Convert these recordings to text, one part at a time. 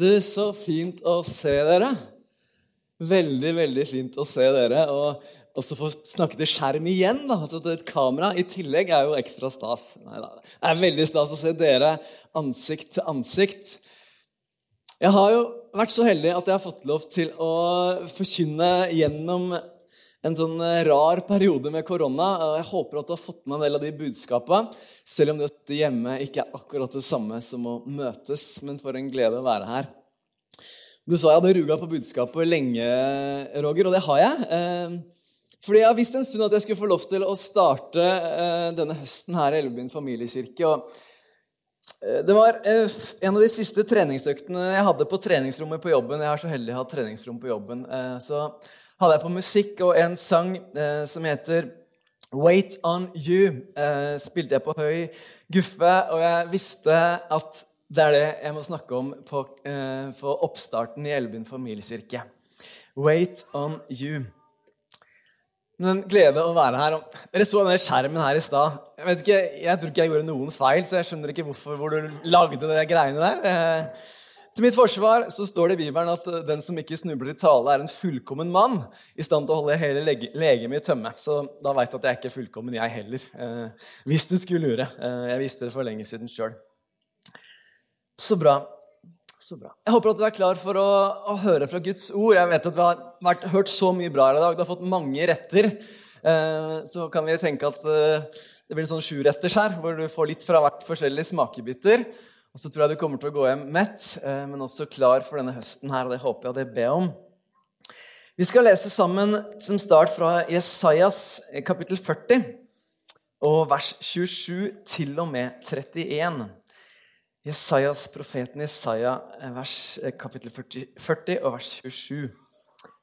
Du, så fint å se dere. Veldig, veldig fint å se dere. Og også få snakke til skjerm igjen. da, altså Et kamera i tillegg er jo ekstra stas. Neida. Det er veldig stas å se dere ansikt til ansikt. Jeg har jo vært så heldig at jeg har fått lov til å forkynne gjennom en sånn rar periode med korona. og Jeg håper at du har fått med en del av de budskapene, selv om det sitte hjemme ikke er akkurat det samme som å møtes. Men for en glede å være her. Du sa jeg hadde ruga på budskapet lenge, Roger, og det har jeg. Eh, fordi jeg har visst en stund at jeg skulle få lov til å starte eh, denne høsten her i Elvebyen familiekirke. og eh, det var en av de siste treningsøktene jeg hadde på treningsrommet på jobben. Jeg er så heldig å ha treningsrom på jobben. Så hadde jeg på musikk og en sang som heter Wait on you. Spilte jeg på høy guffe, og jeg visste at det er det jeg må snakke om på, eh, på oppstarten i Elvin familiekirke. Wait on you. Men glede å være her. Dere så denne skjermen her i stad. Jeg vet ikke, jeg tror ikke jeg gjorde noen feil, så jeg skjønner ikke hvorfor hvor du lagde de greiene der. Eh, til mitt forsvar så står det i Bibelen at den som ikke snubler i tale, er en fullkommen mann i stand til å holde hele legemet i tømme. Så da veit du at jeg er ikke fullkommen, jeg heller. Eh, hvis du skulle lure. Eh, jeg visste det for lenge siden sjøl. Så bra. Så bra. Jeg håper at du er klar for å, å høre fra Guds ord. Jeg vet at du har vært, hørt så mye bra i dag. Du har fått mange retter. Eh, så kan vi tenke at eh, det blir en sånn sjuretters her, hvor du får litt fra hvert forskjellig smakebiter. Og så tror jeg du kommer til å gå hjem mett, eh, men også klar for denne høsten her. Og det håper jeg at jeg ber om. Vi skal lese sammen som start fra Jesajas kapittel 40 og vers 27 til og med 31. Jesajas, profeten Jesaja, eh, vers, eh, kapittel 40, 40 og vers 27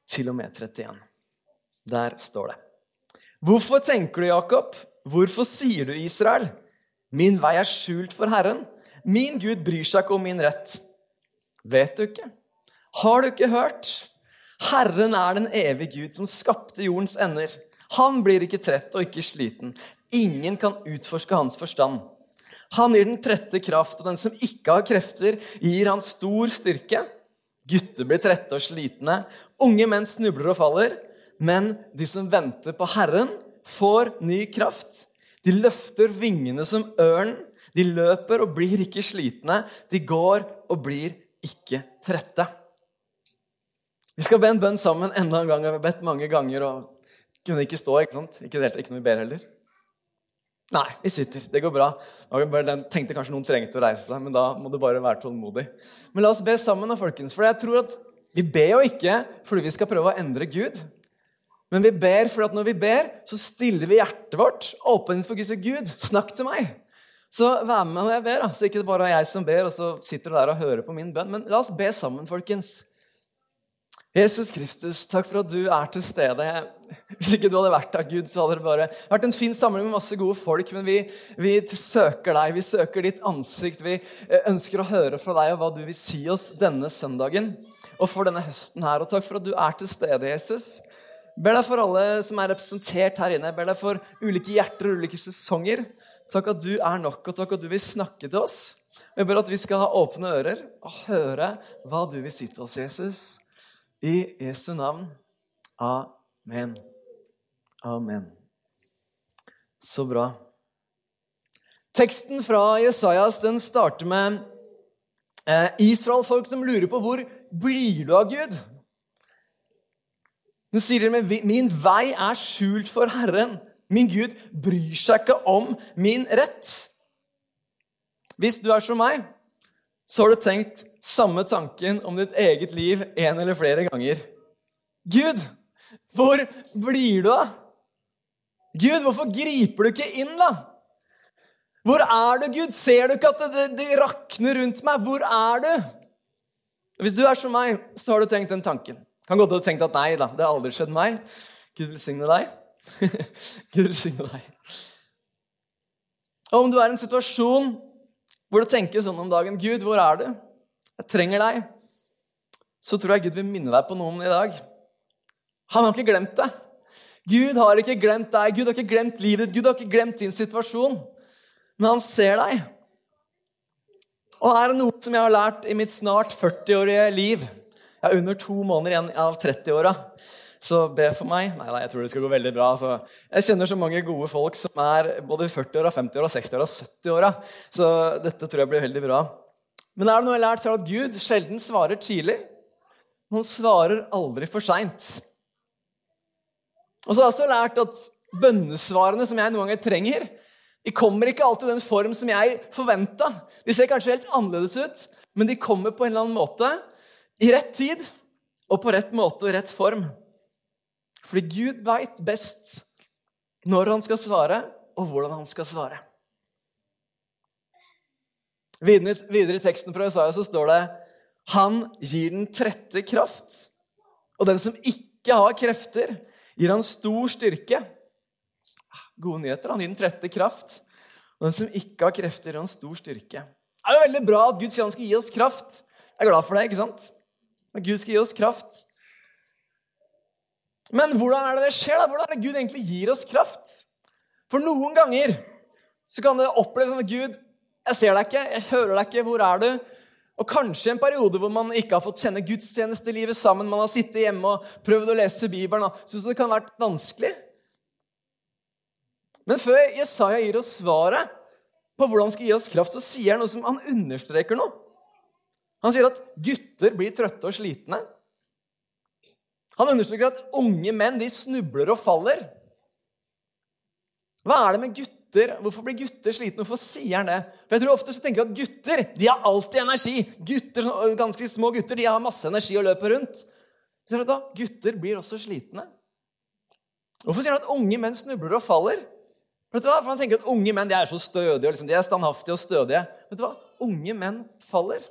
til og med 31. Der står det. Hvorfor tenker du, Jakob? Hvorfor sier du, Israel? Min vei er skjult for Herren. Min Gud bryr seg ikke om min rett. Vet du ikke? Har du ikke hørt? Herren er den evige Gud som skapte jordens ender. Han blir ikke trett og ikke sliten. Ingen kan utforske hans forstand. Han gir den trette kraft, og den som ikke har krefter, gir han stor styrke. Gutter blir trette og slitne, unge menn snubler og faller. Men de som venter på Herren, får ny kraft. De løfter vingene som ørnen. De løper og blir ikke slitne. De går og blir ikke trette. Vi skal be en bønn sammen enda en gang. Vi har bedt mange ganger og kunne ikke stå. Ikke sant? Ikke, delta, ikke når vi ber heller. Nei, vi sitter. Det går bra. Den tenkte kanskje noen trengte å reise seg, men da må du bare være tålmodig. Men la oss be sammen, da, folkens. For jeg tror at vi ber jo ikke fordi vi skal prøve å endre Gud. Men vi ber fordi at når vi ber, så stiller vi hjertet vårt åpent for. Gud, snakk til meg. Så vær med når jeg ber. da. Så ikke det bare er jeg som ber, og så sitter du der og hører på min bønn. Men la oss be sammen, folkens. Jesus Kristus, takk for at du er til stede. Hvis ikke du hadde vært der, Gud, så hadde det bare vært en fin samling med masse gode folk. Men vi, vi, søker deg, vi søker ditt ansikt. Vi eh, ønsker å høre fra deg og hva du vil si oss denne søndagen og for denne høsten her. Og takk for at du er til stede, Jesus. Ber deg for alle som er representert her inne. Ber deg for ulike hjerter og ulike sesonger. Takk at du er nok, og takk at du vil snakke til oss. Jeg ber at vi skal ha åpne ører og høre hva du vil si til oss, Jesus. I Jesu navn. Amen. Amen. Så bra. Teksten fra Jesajas den starter med eh, Israel-folk som lurer på hvor blir du av Gud? Nå sier de med 'Min vei er skjult for Herren'. Min Gud bryr seg ikke om min rett. Hvis du er som meg, så har du tenkt samme tanken om ditt eget liv en eller flere ganger. Gud, hvor blir du av? Gud, hvorfor griper du ikke inn, da? Hvor er du, Gud? Ser du ikke at det, det, det rakner rundt meg? Hvor er du? Hvis du er som meg, så har du tenkt den tanken. Kan godt ha tenkt at nei da, det har aldri skjedd meg. Gud velsigne deg. Gud velsigne deg. Og om du er i en situasjon hvor du tenker sånn om dagen Gud, hvor er du? Jeg trenger deg. Så tror jeg Gud vil minne deg på noen i dag. Han har ikke glemt det. Gud har ikke glemt deg, Gud har ikke glemt livet Gud har ikke glemt din situasjon. Men han ser deg. Og her er noe som jeg har lært i mitt snart 40-årige liv Jeg er under to måneder igjen av 30-åra. Så be for meg. Nei, nei, jeg tror det skal gå veldig bra. Så jeg kjenner så mange gode folk som er både 40-åra, 50-åra, 60-åra og 70-åra. Så dette tror jeg blir veldig bra. Men er det noe jeg har lært, så er det at Gud sjelden svarer tidlig. Han svarer aldri for seint. Og så har jeg også lært at bønnesvarene som jeg noen ganger trenger, de kommer ikke alltid i den form som jeg forventa. De ser kanskje helt annerledes ut, men de kommer på en eller annen måte i rett tid og på rett måte og rett form. Fordi Gud veit best når han skal svare, og hvordan han skal svare. Videre i teksten fra Isaiah så står det han gir den trette kraft, og den som ikke har krefter, gir han stor styrke. Gode nyheter. Han gir den trette kraft. Og den som ikke har krefter, gir han stor styrke. Det er jo veldig bra at Gud sier han skal gi oss kraft. Jeg er glad for det, ikke sant? At Gud skal gi oss kraft. Men hvordan er det det skjer? da? Hvordan er det Gud egentlig gir oss kraft? For noen ganger så kan det oppleves som at Gud, jeg ser deg ikke, jeg hører deg ikke, hvor er du? Og kanskje en periode hvor man ikke har fått kjenne gudstjenestelivet sammen. Man har sittet hjemme og prøvd å lese Bibelen og syns det kan ha vært vanskelig. Men før Jesaja gir oss svaret på hvordan han skal gi oss kraft, så sier han noe som han understreker noe. Han sier at gutter blir trøtte og slitne. Han understreker at unge menn de snubler og faller. Hva er det med gutter? Hvorfor blir gutter slitne? Hvorfor sier han det? For jeg tror ofte så tenker jeg at Gutter de har alltid energi. Gutter, Ganske små gutter de har masse energi og løper rundt. Så da, Gutter blir også slitne. Hvorfor sier han at unge menn snubler og faller? Vet du hva? For han tenker at Unge menn de er så stødige, og liksom, de er standhaftige og stødige. Vet du hva? Unge menn faller.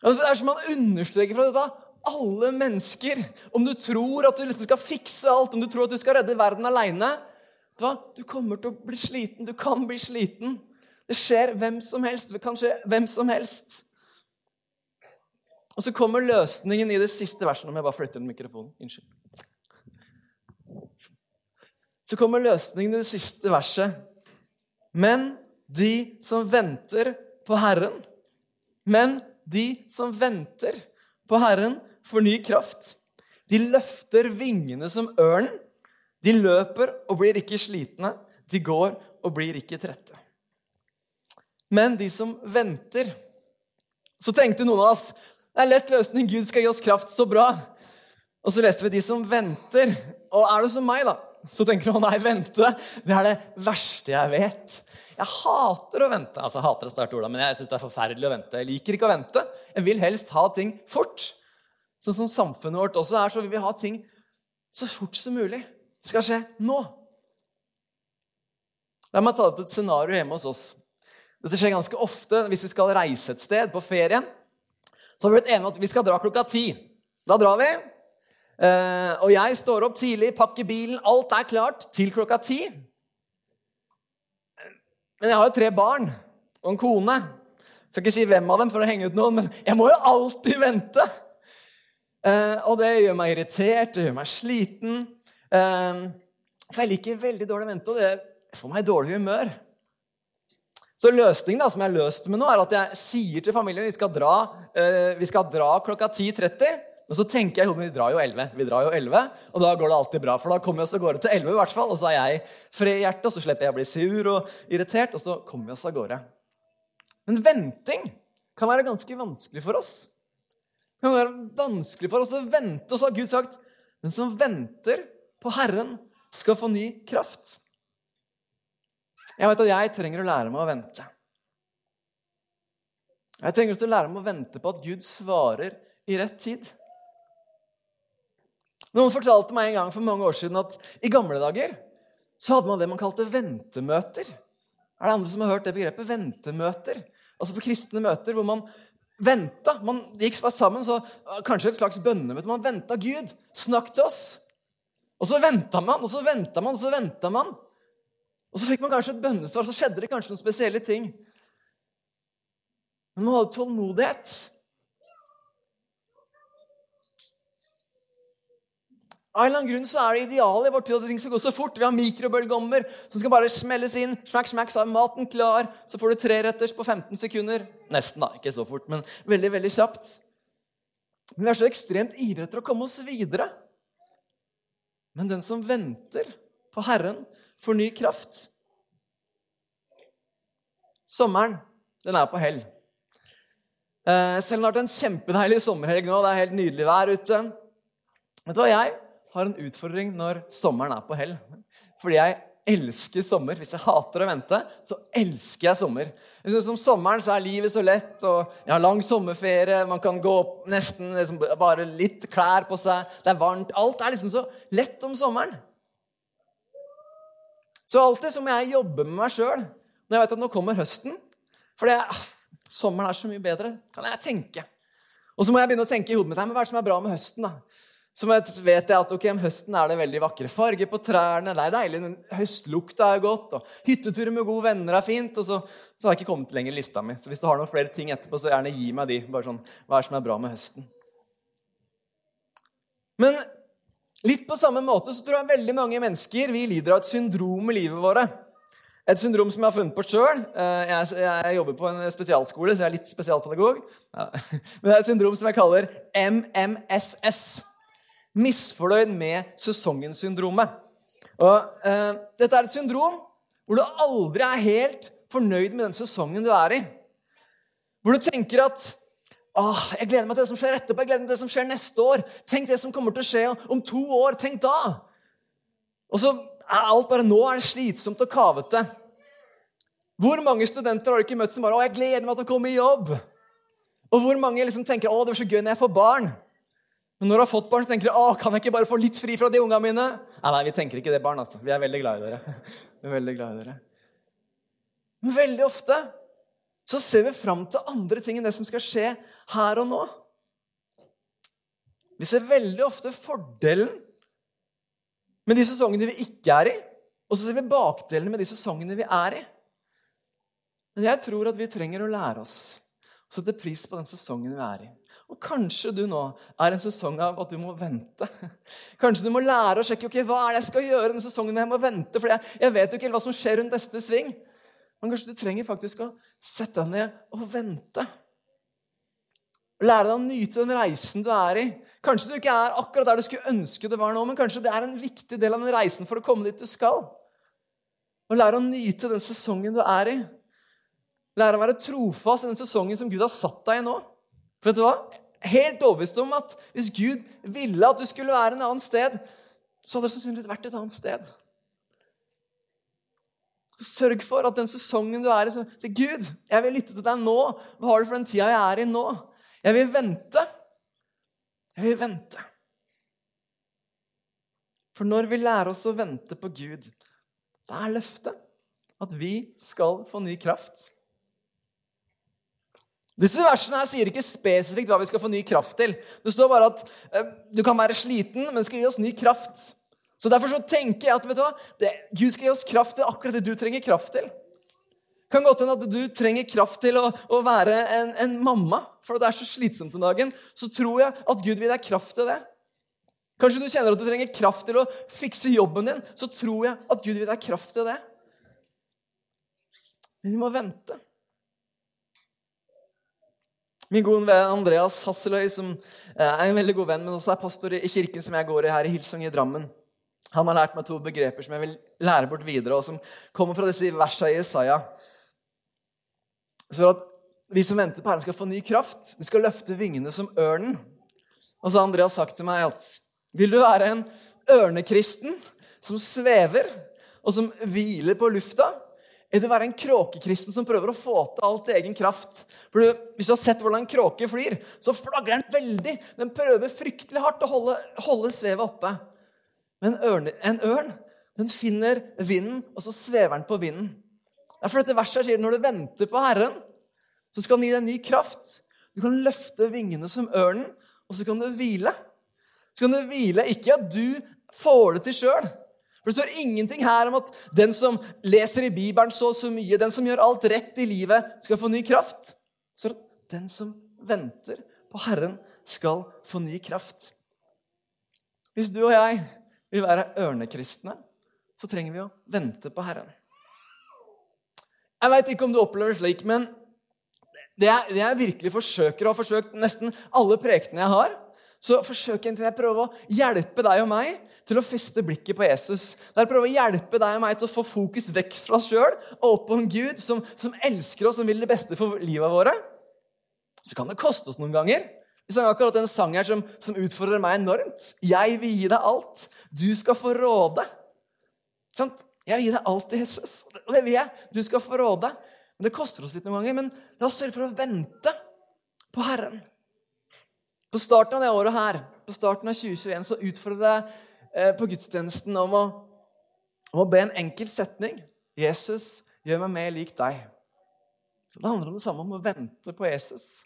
Det er som han understreker fra dette. Alle mennesker, om du tror at du liksom skal fikse alt, om du tror at du skal redde verden aleine Du kommer til å bli sliten. Du kan bli sliten. Det skjer hvem som helst. Det kan skje hvem som helst. Og så kommer løsningen i det siste verset. Må jeg bare flytte den mikrofonen. Unnskyld så kommer løsningen i det siste verset. Men de som venter på Herren Men de som venter på Herren, får ny kraft. De løfter vingene som ørnen. De løper og blir ikke slitne. De går og blir ikke trette. Men de som venter Så tenkte noen av oss det er lett løsning. Gud skal gi oss kraft. Så bra. Og så leste vi de som venter. Og er du som meg, da? så tenker du nei, vente. Det er det verste jeg vet. Jeg hater å vente. Altså, jeg hater å starte ordet, men jeg syns det er forferdelig å vente. Jeg liker ikke å vente. Jeg vil helst ha ting fort. Sånn som samfunnet vårt også er, så vil vi ha ting så fort som mulig. Det skal skje nå. La meg ta opp et scenario hjemme hos oss. Dette skjer ganske ofte hvis vi skal reise et sted på ferie. Så har vi blitt enige om at vi skal dra klokka ti. Da drar vi. Uh, og jeg står opp tidlig, pakker bilen, alt er klart til klokka ti. Men jeg har jo tre barn og en kone. Jeg skal ikke si hvem av dem for å henge ut noen, men jeg må jo alltid vente. Uh, og det gjør meg irritert, det gjør meg sliten. Eh, for jeg liker veldig dårlig vente, og det får meg i dårlig humør. Så løsningen da, som jeg har løst med nå, er at jeg sier til familien vi skal dra, vi skal dra klokka 10.30. Men så tenker jeg vi drar jo 11. Vi drar jo 11, og da går det alltid bra. For da kommer vi oss av gårde til 11 i hvert fall, og så er jeg fred i hjertet, og så slipper jeg å bli sur og irritert, og så kommer vi oss av gårde. Men venting kan være ganske vanskelig for oss. Det være vanskelig for oss å vente, og så har Gud sagt den som venter på Herren, skal få ny kraft. Jeg vet at jeg trenger å lære meg å vente. Jeg trenger også å lære meg å vente på at Gud svarer i rett tid. Noen fortalte meg en gang for mange år siden at i gamle dager så hadde man det man kalte ventemøter. Er det andre som har hørt det begrepet? Ventemøter. Altså på kristne møter hvor man venta. Man gikk bare sammen, så kanskje et slags bønnemøte. Man venta Gud. Snakk til oss. Og så venta man, og så venta man, og så venta man. Og så fikk man kanskje et bønnesvar, så skjedde det kanskje noen spesielle ting. Men man hadde tålmodighet. Av en eller annen grunn så er det idealet i vår tid at ting skal gå så fort. Vi har mikrobølgeommer som skal bare smelles inn. Smack, smack, så er maten klar. Så får du treretters på 15 sekunder. Nesten, da. Ikke så fort, men veldig, veldig kjapt. Men vi er så ekstremt ivrige etter å komme oss videre. Men den som venter på Herren, får ny kraft. Sommeren, den er på hell. Eh, selv om det har vært en kjempedeilig sommerhelg nå, det er helt nydelig vær ute Vet du hva, Jeg har en utfordring når sommeren er på hell. Fordi jeg elsker sommer. Hvis jeg hater å vente, så elsker jeg sommer. Jeg synes Om sommeren så er livet så lett, og jeg har lang sommerferie. Man kan gå opp nesten liksom, bare litt klær på seg. Det er varmt. Alt er liksom så lett om sommeren. Så alltid så må jeg jobbe med meg sjøl når jeg vet at nå kommer høsten. For ah, sommeren er så mye bedre, kan jeg tenke. Og så må jeg begynne å tenke i hodet mitt hva er det som er bra med høsten. da? Så vet jeg at ok, om høsten er det veldig vakre farger på trærne. Det er deilig, Høstlukta er godt, og hytteturer med gode venner er fint. Og så, så, har jeg ikke kommet lenger i lista mi. Så hvis du har noen flere ting etterpå, så gjerne gi meg de. bare sånn, Hva er det som er bra med høsten? Men litt på samme måte så tror jeg veldig mange mennesker vi lider av et syndrom i livet våre. Et syndrom som jeg har funnet på sjøl. Eh, jeg, jeg, jobber på en spesialskole, så jeg er litt spesialpedagog. Men det er et syndrom som jeg kaller MMSS misfornøyd med sesongen-syndromet. Og eh, Dette er et syndrom hvor du aldri er helt fornøyd med den sesongen du er i. Hvor du tenker at Åh, jeg gleder meg til det som skjer etterpå, jeg gleder meg til det som skjer neste år. Tenk det som kommer til å skje om to år. Tenk da! Og så er alt bare Nå er det slitsomt og kavete. Hvor mange studenter har du ikke møtt som bare 'Å, jeg gleder meg til å komme i jobb'? Og hvor mange liksom tenker 'Å, det blir så gøy når jeg får barn'? Men når du har fått barn, så tenker du å, kan jeg ikke bare få litt fri fra de ungene mine? Nei, nei, vi tenker ikke det, barn. altså. Vi er veldig glad i dere. Vi er veldig glad i dere. Men veldig ofte så ser vi fram til andre ting enn det som skal skje her og nå. Vi ser veldig ofte fordelen med de sesongene vi ikke er i, og så ser vi bakdelene med de sesongene vi er i. Men jeg tror at vi trenger å lære oss å sette pris på den sesongen vi er i. Og kanskje du nå er en sesong av at du må vente. Kanskje du må lære å sjekke ok, hva er det jeg skal gjøre denne sesongen når jeg må vente. For jeg, jeg vet jo ikke hva som skjer rundt neste sving. Men kanskje du trenger faktisk å sette deg ned og vente. Lære deg å nyte den reisen du er i. Kanskje du ikke er akkurat der du skulle ønske det var nå, men kanskje det er en viktig del av den reisen for å komme dit du skal. Og lære å nyte den sesongen du er i. Lære å være trofast i den sesongen som Gud har satt deg i nå. For vet du hva? Helt overbevist om at hvis Gud ville at du skulle være en annen sted, så hadde det sannsynligvis vært et annet sted. Sørg for at den sesongen du er i så, Gud, jeg vil lytte til deg nå. Hva har du for den tida jeg er i nå? Jeg vil vente. Jeg vil vente. For når vi lærer oss å vente på Gud, da er løftet at vi skal få ny kraft. Disse versene her sier ikke spesifikt hva vi skal få ny kraft til. Det står bare at eh, du kan være sliten, men skal gi oss ny kraft. Så Derfor så tenker jeg at vet du hva, det, Gud skal gi oss kraft til akkurat det du trenger kraft til. Det kan godt hende at du trenger kraft til å, å være en, en, mamma, for det er så slitsomt om dagen. Så tror jeg at Gud vil deg kraft til det. Kanskje du kjenner at du trenger kraft til å fikse jobben din. Så tror jeg at Gud vil deg kraft til det. Men vi må vente. Min gode venn Andreas Hasseløy, som eh, er en veldig god venn, men også er pastor i kirken som jeg går i her i Hilsung i Drammen. Han har lært meg to begreper som jeg vil lære bort videre, og som kommer fra disse versene i Isaiah. Så at vi som venter på Herren, skal få ny kraft. Vi skal løfte vingene som ørnen. Og så har Andreas sagt til meg at vil du være en ørnekristen som svever, og som hviler på lufta, er det å være en kråkekristen som prøver å få til alt i egen kraft. For Hvis du har sett hvordan en kråke flyr, så flagrer den veldig. Den prøver fryktelig hardt å holde, holde svevet oppe. Men ørne, en ørn den finner vinden, og så svever den på vinden. Derfor dette verset sier når du venter på Herren, så skal han gi deg ny kraft. Du kan løfte vingene som ørnen, og så kan du hvile. Så kan du hvile, Ikke at du får det til sjøl, for Det står ingenting her om at den som leser i Bibelen så og så mye, den som gjør alt rett i livet, skal få ny kraft. Så den som venter på Herren, skal få ny kraft. Hvis du og jeg vil være ørnekristne, så trenger vi å vente på Herren. Jeg veit ikke om du opplever det slik, men det jeg, det jeg virkelig forsøker, og har forsøkt nesten alle prekene jeg har, så forsøker jeg å prøve å hjelpe deg og meg til å feste blikket på Jesus. Det er å å hjelpe deg og meg til å få fokus vekk fra oss sjøl og opp på en Gud som, som elsker oss og vil det beste for livet våre. Så kan det koste oss noen ganger. Vi sang akkurat en sang her som, som, utfordrer meg enormt. Jeg vil gi deg alt. Du skal få råde. Sant? Jeg vil gi deg alt til Jesus. Det vil jeg. Du skal få råde. Men Det koster oss litt noen ganger. Men la oss sørge for å vente på Herren. På starten av det året her, på starten av 2021, så utfordret jeg eh, på gudstjenesten om å, om å be en enkel setning. 'Jesus, gjør meg mer lik deg'. Så Det handler om det samme, om å vente på Jesus.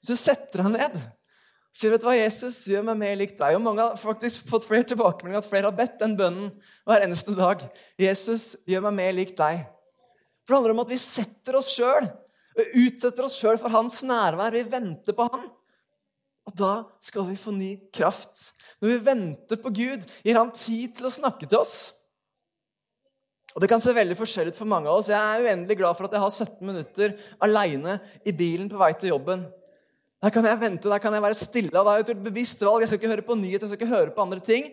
Så du setter deg ned sier vet du hva, Jesus, gjør meg mer lik deg. Og mange har faktisk fått flere tilbakemeldinger at flere har bedt den bønnen hver eneste dag. Jesus, gjør meg mer lik deg. For det handler om at vi setter oss sjøl, utsetter oss sjøl for hans nærvær. Vi venter på han. Og da skal vi få ny kraft. Når vi venter på Gud, gir han tid til å snakke til oss. Og Det kan se veldig forskjellig ut for mange av oss. Jeg er uendelig glad for at jeg har 17 minutter aleine i bilen på vei til jobben. Der kan jeg vente, der kan jeg være stille. og Da har jeg bevisst valg. Jeg skal ikke høre på nyheter, jeg skal ikke høre på andre ting.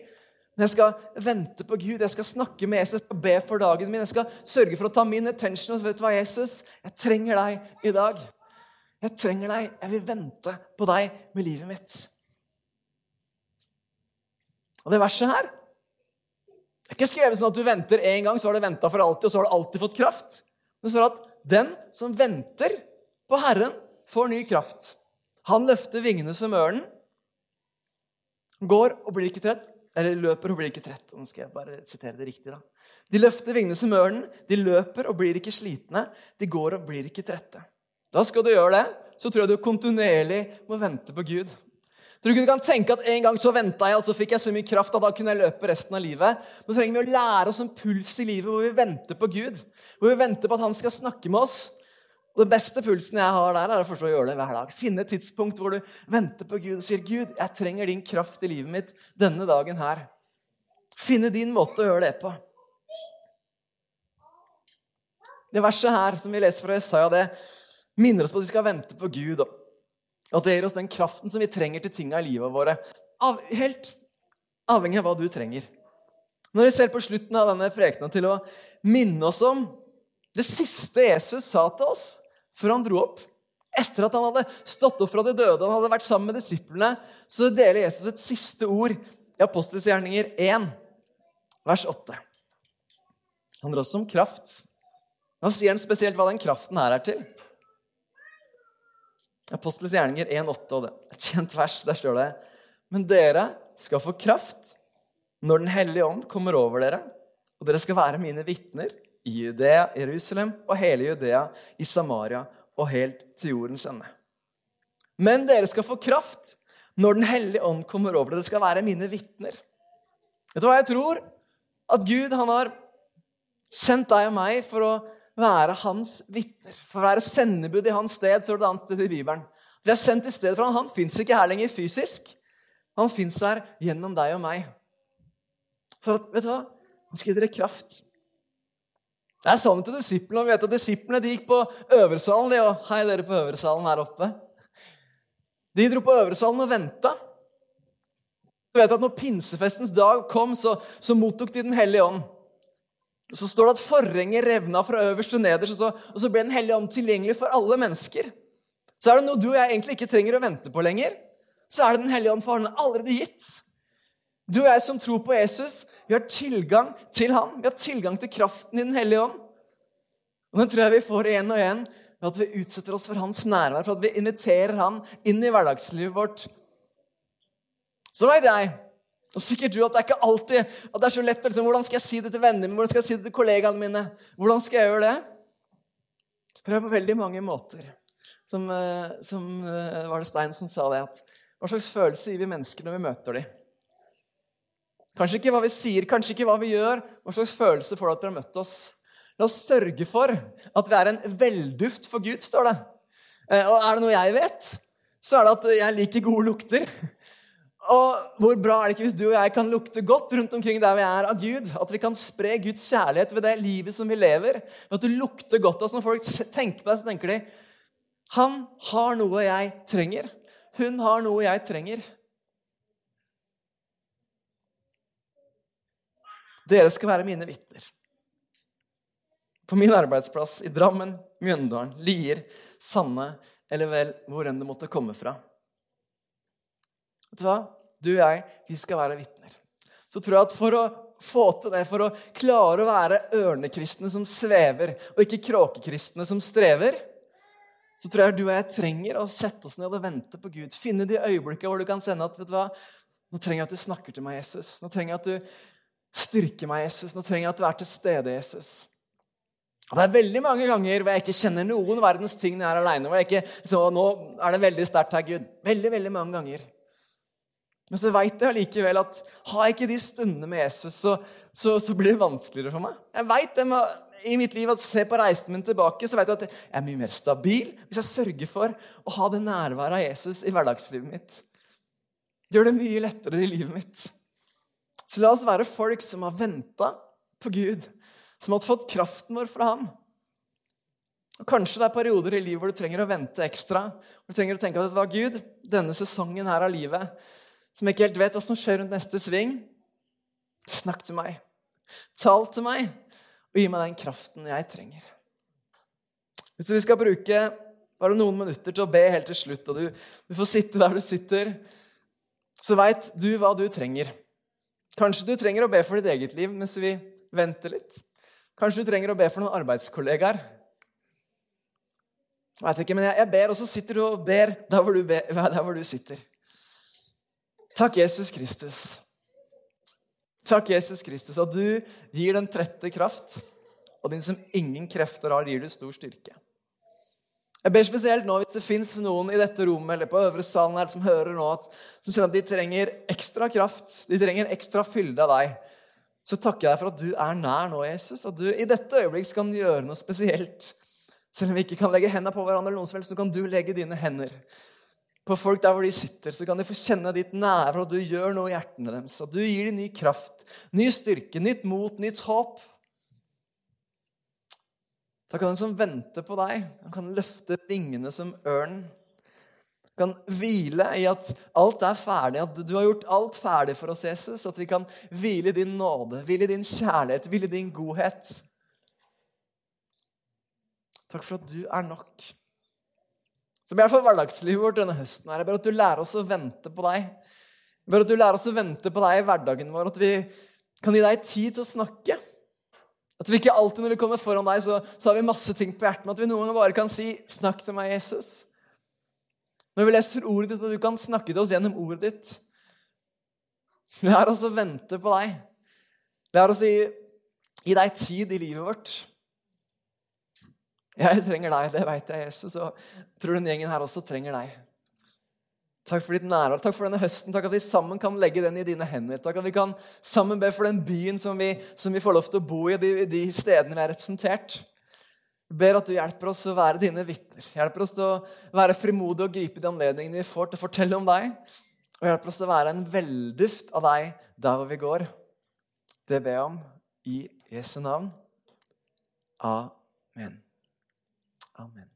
Men jeg skal vente på Gud, jeg skal snakke med Jesus, jeg skal be for dagen min. Jeg skal sørge for å ta min attention. Og vet du hva, Jesus? Jeg trenger deg i dag. Jeg trenger deg. Jeg vil vente på deg med livet mitt. Og det verset her det er ikke skrevet sånn at du venter én gang, så har du venta for alltid, og så har du alltid fått kraft. Det står at den som venter på Herren, får ny kraft. Han løfter vingene som ørnen. Går og blir ikke trett. Eller løper og blir ikke trett. Nå skal jeg bare sitere det riktig. da. De løfter vingene som ørnen. De løper og blir ikke slitne. De går og blir ikke trette. Da skal du gjøre det, så tror jeg du kontinuerlig må vente på Gud. Tror du ikke du kan tenke at En gang så venta jeg, og så fikk jeg så mye kraft at da kunne jeg løpe resten av livet. Nå trenger vi å lære oss en puls i livet hvor vi venter på Gud. Hvor vi venter på at han skal snakke med oss. Og Den beste pulsen jeg har der, er å forstå å gjøre det hver dag. Finne et tidspunkt hvor du venter på Gud og sier, 'Gud, jeg trenger din kraft i livet mitt denne dagen her.' Finne din måte å gjøre det på. Det verset her som vi leser fra Jesaja, det minner oss på at vi skal vente på Gud. Og At det gir oss den kraften som vi trenger til tinga i livet våre. Av, helt avhengig av hva du trenger. Når vi ser på slutten av denne prekena til å minne oss om det siste Jesus sa til oss før han dro opp. Etter at han hadde stått opp fra de døde, han hadde vært sammen med disiplene, så deler Jesus et siste ord i Apostels gjerninger 1, vers 8. Det handler også om kraft. Nå sier han spesielt hva den kraften her er til. Apostels gjerninger 1,8, og det er et kjent vers. Der står det Men dere skal få kraft når Den hellige ånd kommer over dere, og dere skal være mine vitner i Judea, Jerusalem og hele Judea, i Samaria og helt til jordens ende. Men dere skal få kraft når Den hellige ånd kommer over dere. Dere skal være mine vitner. Vet du hva jeg tror? At Gud han har sendt deg og meg for å være hans vitner. For å være sendebud i hans sted, står det et annet sted i Bibelen. Vi er sendt i stedet for han. Han fins ikke her lenger fysisk. Han fins her gjennom deg og meg. For at, vet du hva? Han skal gi dere kraft. Det er sånn til disiplene. Vi vet at Disiplene de gikk på øversalen. De, og hei, dere på øversalen her oppe. De dro på øversalen og venta. Du vet at når pinsefestens dag kom, så, så mottok de Den hellige ånd. Så står det at forhenget revna fra øverst til nederst, og så, og ble Den hellige ånd tilgjengelig for alle mennesker. Så er det noe du og jeg egentlig ikke trenger å vente på lenger. Så er det Den hellige ånd for han allerede gitt. Du og jeg som tror på Jesus, vi har tilgang til ham. Vi har tilgang til kraften i Den hellige ånd. Og Den tror jeg vi får igjen og igjen ved at vi utsetter oss for hans nærvær, for at vi inviterer ham inn i hverdagslivet vårt. Så vet jeg, og sikkert du, at det er ikke alltid at det er så lett liksom, Hvordan skal jeg si det til vennene mine? Hvordan skal jeg si det til kollegaene mine? Hvordan skal jeg gjøre det? Så tror jeg på veldig mange måter. Som, eh, som eh, var det Stein som sa det, at hva slags følelse gir vi mennesker når vi møter dem? Kanskje ikke hva vi sier, kanskje ikke hva vi gjør. Hva slags følelse får du at dere har møtt oss? La oss sørge for at vi er en velduft for Gud, står det. Eh, og er det noe jeg vet, så er det at jeg liker gode lukter. Og hvor bra er det ikke hvis du og jeg kan lukte godt rundt omkring der vi er av Gud? At vi kan spre Guds kjærlighet ved det livet som vi lever. At du lukter godt av oss. Folk tenker på deg, så tenker de Han har noe jeg trenger. Hun har noe jeg trenger. Dere skal være mine vitner. På min arbeidsplass i Drammen, Mjøndalen, Lier, Sanne eller vel hvor enn det måtte komme fra. Vet du hva? Du og jeg, vi skal være vitner. Så tror jeg at for å få til det, for å klare å være ørnekristne som svever, og ikke kråkekristne som strever, så tror jeg du og jeg trenger å sette oss ned og vente på Gud. Finne de øyeblikkene hvor du kan sende at vet du hva, nå trenger jeg at du snakker til meg, Jesus. Nå trenger jeg at du styrker meg, Jesus. Nå trenger jeg at du er til stede, Jesus. Og Det er veldig mange ganger hvor jeg ikke kjenner noen verdens ting når jeg er aleine. Så nå er det veldig sterkt her, Gud. Veldig, veldig mange ganger. Men så veit jeg allikevel at har jeg ikke de stundene med Jesus, så, så, så blir det vanskeligere for meg. Jeg vet det med, i mitt liv at Se på reisen min tilbake, så vet jeg at jeg er mye mer stabil hvis jeg sørger for å ha det nærværet av Jesus i hverdagslivet mitt. Det gjør det mye lettere i livet mitt. Så la oss være folk som har venta på Gud, som har fått kraften vår fra ham. Og Kanskje det er perioder i livet hvor du trenger å vente ekstra. Hvor du trenger å tenke at det var Gud, denne sesongen her av livet som ikke helt vet hva som skjer rundt neste sving, snakk til meg. Tal til meg, og gi meg den kraften jeg trenger. Hvis vi skal bruke bare noen minutter til å be helt til slutt, og du, du får sitte der du sitter, så veit du hva du trenger. Kanskje du trenger å be for ditt eget liv mens vi venter litt. Kanskje du trenger å be for noen arbeidskollegaer. Vet ikke, men jeg, jeg ber, og så sitter du og ber der hvor du, ber, der hvor du sitter. Takk, Jesus Kristus. Takk, Jesus Kristus, at du gir den trette kraft, og din som ingen krefter har, gir du stor styrke. Jeg ber spesielt nå hvis det fins noen i dette rommet eller på øvre salen her som hører nå at, som kjenner at de trenger ekstra kraft, de trenger ekstra fylde av deg. Så takker jeg deg for at du er nær nå, Jesus. At du i dette øyeblikk skal gjøre noe spesielt. Selv om vi ikke kan legge hendene på hverandre, eller noe som helst, så kan du legge dine hender på folk der hvor de sitter, så kan de få kjenne ditt nærvær, og du gjør noe i hjertene deres. At du gir dem ny kraft, ny styrke, nytt mot, nytt håp. Da kan den som venter på deg, han kan løfte vingene som ørnen. Kan hvile i at alt er ferdig, at du har gjort alt ferdig for oss, Jesus. At vi kan hvile i din nåde, hvile i din kjærlighet, hvile i din godhet. Takk for at du er nok. Så i hvert for hverdagslivet vårt denne høsten. her. Jeg ber at du lærer oss å vente på deg. Jeg ber at du lærer oss å vente på deg i hverdagen vår. At vi kan gi deg tid til å snakke. At vi ikke alltid når vi kommer foran deg, så, så har vi masse ting på hjertet. Men at vi noen ganger bare kan si 'Snakk til meg, Jesus'. Når vi leser ordet ditt, at du kan snakke til oss gjennom ordet ditt. Lær oss å vente på deg. Lær oss å gi, gi deg tid i livet vårt. Jeg trenger deg, det veit jeg, Jesus. Og tror den gjengen her også trenger deg. Takk for ditt nærvær. Takk for denne høsten. Takk at vi sammen kan legge den i dine hender. Takk at vi kan sammen be for den byen som vi, som vi får lov til å bo i, de, de stedene vi er representert. Jeg ber at du hjelper oss å være dine vitner. Hjelper oss til å være frimodige og gripe de anledningene vi får til å fortelle om deg. Og hjelper oss til å være en velduft av deg der hvor vi går. Det ber jeg om i Jesu navn. Amen. Amen.